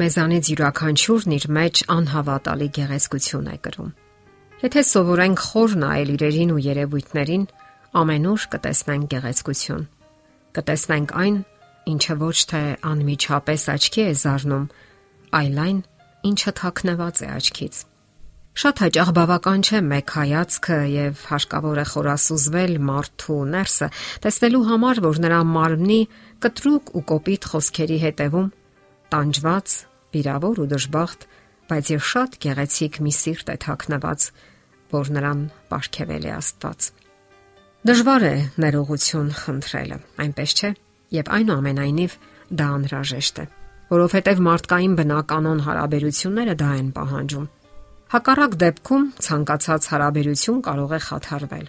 Մեզանից յուրաքանչյուրն իր մեջ անհավատալի գեղեցկություն է կրում։ Եթե սովորենք խոր նայել իրերին ու երևույթներին, ամենուր կտեսնենք գեղեցկություն։ Կտեսնենք այն, ինչը ոչ թե անմիջապես աչքի է զարնում, այլ այն, ինչը թաքնված է աչքից։ Շատ հաճախ բավական չէ մեկ հայացքը եւ հարկավոր է խորասուզվել մարդու ներսը, տեսնելու համար, որ նրա մարմնի կտրուկ ու կոպիտ խոսքերի հետևում տանջված, վիրավոր ու դժբախտ, բայց եւ շատ գեղեցիկ մի սիրտ է թաքնված, որ նրան ապարգևել է Աստված։ Դժվար է ներողություն խնդրելը, այնպես չէ, եւ այնուամենայնիվ դա անհրաժեշտ է, որովհետեւ մարդկային բնականon հարաբերությունները դա են պահանջում։ Հակառակ դեպքում ցանկացած հարաբերություն կարող է խաթարվել։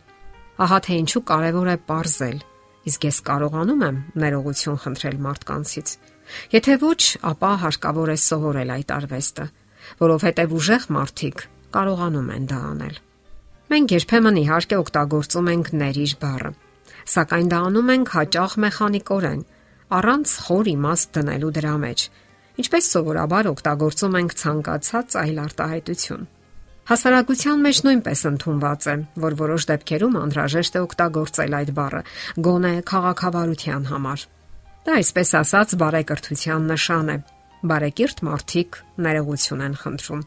Ահա թե ինչու կարևոր է parzել, իսկ ես կարողանում եմ ներողություն խնդրել մարդկանցից Եթե ոչ, ապա հարկավոր է սովորել այդ արվեստը, որովհետև ուժեղ մարդիկ կարողանում են դա անել։ Մենք երբեմն իհարկե օգտագործում ենք ներիր բառը, սակայն դա անում ենք հաճախ մեխանիկորեն, առանց խոր իմաստ դնելու դրա մեջ, ինչպես սովորաբար օգտագործում ենք ցանկացած այլ արտահայտություն։ Հասարակության մեջ նույնպես ընդունված է, որ որոշ դեպքերում անհրաժեշտ է օգտագործել այդ բառը, գոնե քաղաքավարության համար։ Դա այսպես ասած բարեկրթության նշան է։ Բարեկիրթ մարդիկ ներողություն են խնդրում։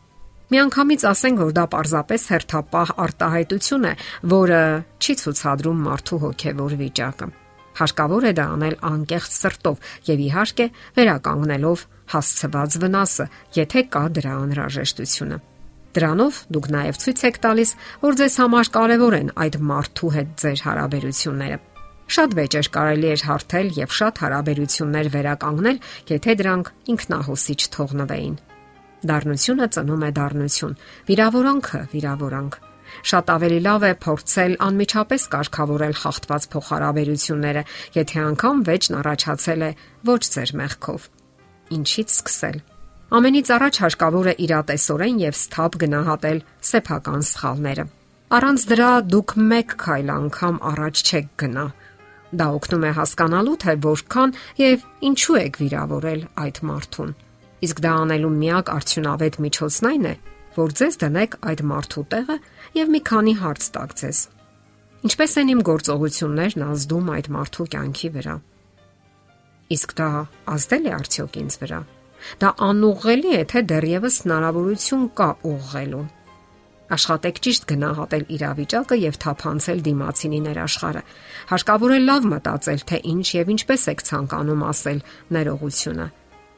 Միանգամից ասենք, որ դա պարզապես հերթապահ արտահայտություն է, որը չի ցուցադրում մարդու հոգևոր վիճակը։ Հարկավոր է դա անել անկեղծ սրտով եւ իհարկե վերականգնելով հասցված վնասը, եթե կա դրա անհրաժեշտությունը։ Դրանով դուք նաև ցույց եք տալիս, որ ձեզ համար կարևոր են այդ մարդու հետ ձեր հարաբերությունները Շատ վեճեր կարելի էր հարթել եւ շատ հարաբերություններ վերականգնել, եթե դրանք ինքնահոսիչ թողնվեին։ Դառնությունը ծնում է դառնություն, վիրավորանքը վիրավորանք։ Շատ ավելի լավ է փորձել անմիջապես կարգավորել խախտված փոխհարաբերությունները, եթե անգամ վեճն առաջացել է ոչ ձեր մեղքով։ Ինչից սկսել։ Ամենից առաջ հարկավոր է իրատեսորեն եւ սթափ գնահատել սեփական սխալները։ Առանց դրա դուք մեկ քայլ անգամ առաջ չեք գնա Դա օգնում է հասկանալու, թե որքան եւ ինչու եք վիրավորել այդ մարդուն։ Իսկ դա անելու միակ արդյունավետ միջոցն այն է, որ ձեզ դնեք այդ մարդու տեղը եւ մի քանի հարց տակ ձեզ։ Ինչպես են իմ գործողություններն ազդում այդ մարդու կյանքի վրա։ Իսկ դա ազդել է արդյոք ինձ վրա։ Դա անուղղելի է, թե դեռևս հնարավորություն կա ուղղելու։ Աշխատեք ճիշտ գնահատել իրավիճակը եւ թափանցել դիմացինի ներաշխարը։ Հարկավոր է լավ մտածել, թե ինչ եւ ինչպես եք ցանկանում ասել ներողությունը։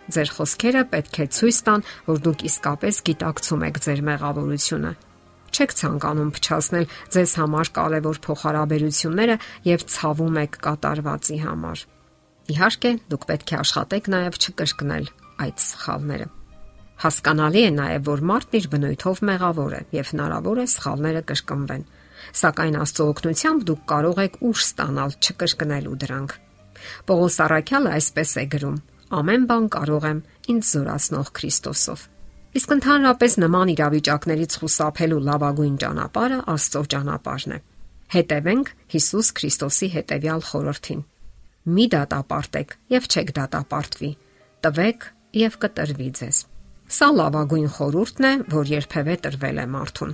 Ձեր խոսքերը պետք է ցույց տան, որ դուք իսկապես գիտակցում եք ձեր մեղավորությունը։ Չեք ցանկանում փչացնել ձեզ համար կարևոր փոխհարաբերությունները եւ ցավում եք կատարվածի համար։ Իհարկե, դուք պետք է աշխատեք նաեւ չկրկնել այդ սխալները։ Հասկանալի է նաև, որ մարդն իր բնույթով մեղավոր է եւ հնարավոր է սխալները կրկնվեն։ Սակայն Աստծո օգնությամբ դուք կարող եք ուժ ստանալ չկրկնելու դրանք։ Պողոս Արաքյալը այսպես է գրում. Ամեն բան կարող եմ ինձ զորացնող Քրիստոսով։ Իսկ ընդհանրապես նման իրավիճակներից խուսափելու լավագույն ճանապարհը Աստծո ճանապարհն է։ Հետևենք Հիսուս Քրիստոսի հետևյալ խորհրդին։ Մի դատապարտեք եւ չեք դատապարտվի։ Տվեք եւ կտրվի ձեզ։ Սա լավագույն խորհուրդն է, որ երբևէ տրվել է մարդուն։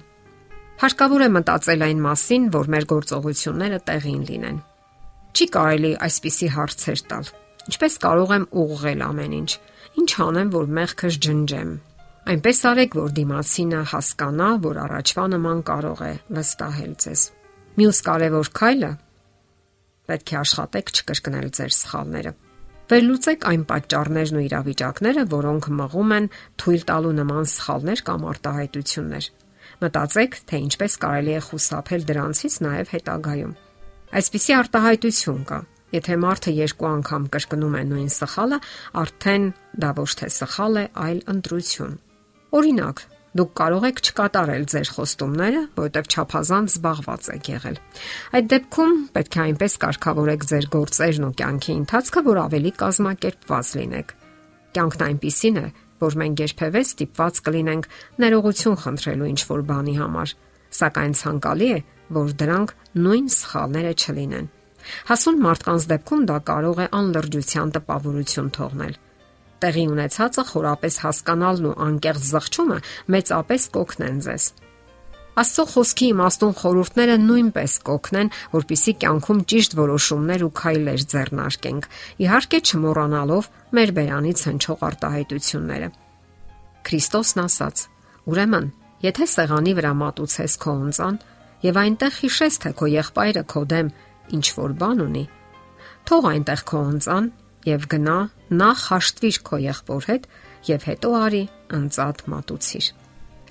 Հարկավոր է մտածել այն մասին, որ մեր գործողությունները տեղին լինեն։ Չի կարելի այսպիսի հարցեր տալ։ Ինչպես կարող եմ ուղղել ամեն ինչ։ Ինչ անեմ, որ մեղքս ջնջեմ։ Այնպես արեք, որ դիմացինը հասկանա, որ առաջվա նման կարող է վստահել ձեզ։ Մյուս կարևոր քայլը պետք է աշխատեք չկրկնել ձեր սխալները։ Վերլուծեք այն պատճառներն ու իրավիճակները, որոնք մղում են թույլ տալու նման սխալներ կամ արտահայտություններ։ Մտածեք, թե ինչպես կարելի է խուսափել դրանցից նաև հետագայում։ Այսպիսի արտահայտություն կա։ Եթե մարդը երկու անգամ կրկնում է նույն սխալը, արդեն դա ոչ թե սխալ է, այլ ընտրություն։ Օրինակ, Դուք կարող եք չկատարել ձեր խոստումները, որովհետև ճափազանց զբաղված եք եղել։ Այդ դեպքում պետք է այնպես կարգավորեք ձեր գործերն ու կյանքի ընթացքը, որ ավելի կազմակերպված լինեք։ Կյանքն այնպիսին է, որ մենք երբևէ ստիպված կլինենք ներողություն խնդրելու ինչ-որ բանի համար, սակայն ցանկալի է, որ դրանք նույն սխալները չլինեն։ Հասուն մարդկանց դեպքում դա կարող է անլրջության տպավորություն թողնել տեղի ունեցածը խորապես հասկանալն ու անկեղծ զղջումը մեծապես կօգնեն ձեզ։ Աստծո խոսքի իմաստուն խորհուրդները նույնպես կօգնեն, որpիսի կյանքում ճիշտ որոշումներ ու քայլեր ձեռնարկենք, իհարկե չմոռանալով մեր բերանից հնչող արտահայտությունները։ Քրիստոսն ասաց. Ուրեմն, եթե սեղանի վրա մատուցես քո ունցան եւ այնտեղ հիշես, թե քո եղբայրը քո դեմ ինչ որ բան ունի, թող այնտեղ քո ունցան եւ գնա նախ հաշտվիր քո եղբոր հետ եւ հետո արի ընծատ մատուցիր։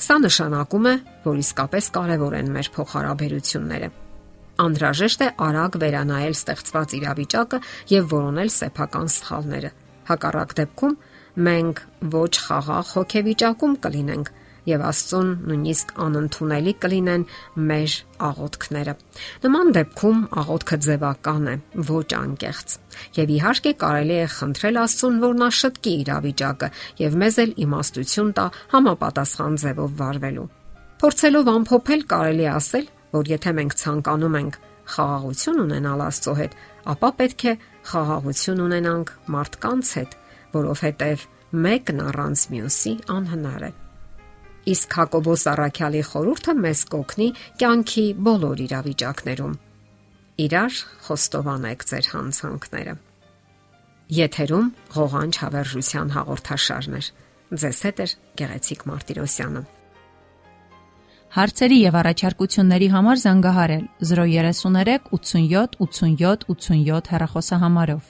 Սա նշանակում է, որ իսկապես կարևոր են մեր փոխհարաբերությունները։ Անդրաժեշտ է արագ վերանայել ստեղծված իրավիճակը եւ որոնել սեփական սխալները։ Հակառակ դեպքում մենք ոչ խաղաղ հոգեվիճակում կլինենք եւ Աստծուն նույնիսկ անընդունելի կլինեն մեր աղոթքները։ Նման դեպքում աղոթքը ձևական է, ոչ անկեղծ։ Եվ իհարկե կարելի է խնդրել Աստծուն, որ նա շտկի իրավիճակը եւ մեզ էլ իմաստություն տա համապատասխան ձևով վարվելու։ Փորձելով ամփոփել կարելի է ասել, որ եթե մենք ցանկանում ենք խաղաղություն ունենալ Աստծո հետ, ապա պետք է խաղաղություն ունենանք մարդկանց հետ, որովհետև մեկն առանց մյուսի անհնար է։ Իսկ Հակոբոս Արաքյալի խորհուրդը մեզ կօգնի կյանքի բոլոր իրավիճակներում։ Իրար խոստովանեք ձեր հանցանքները։ Եթերում ղողանջ հավերժության հաղորդաշարն է։ Ձեզ հետ է Գեղեցիկ Մարտիրոսյանը։ Հարցերի եւ առաջարկությունների համար զանգահարել 033 87 87 87 հեռախոսահամարով։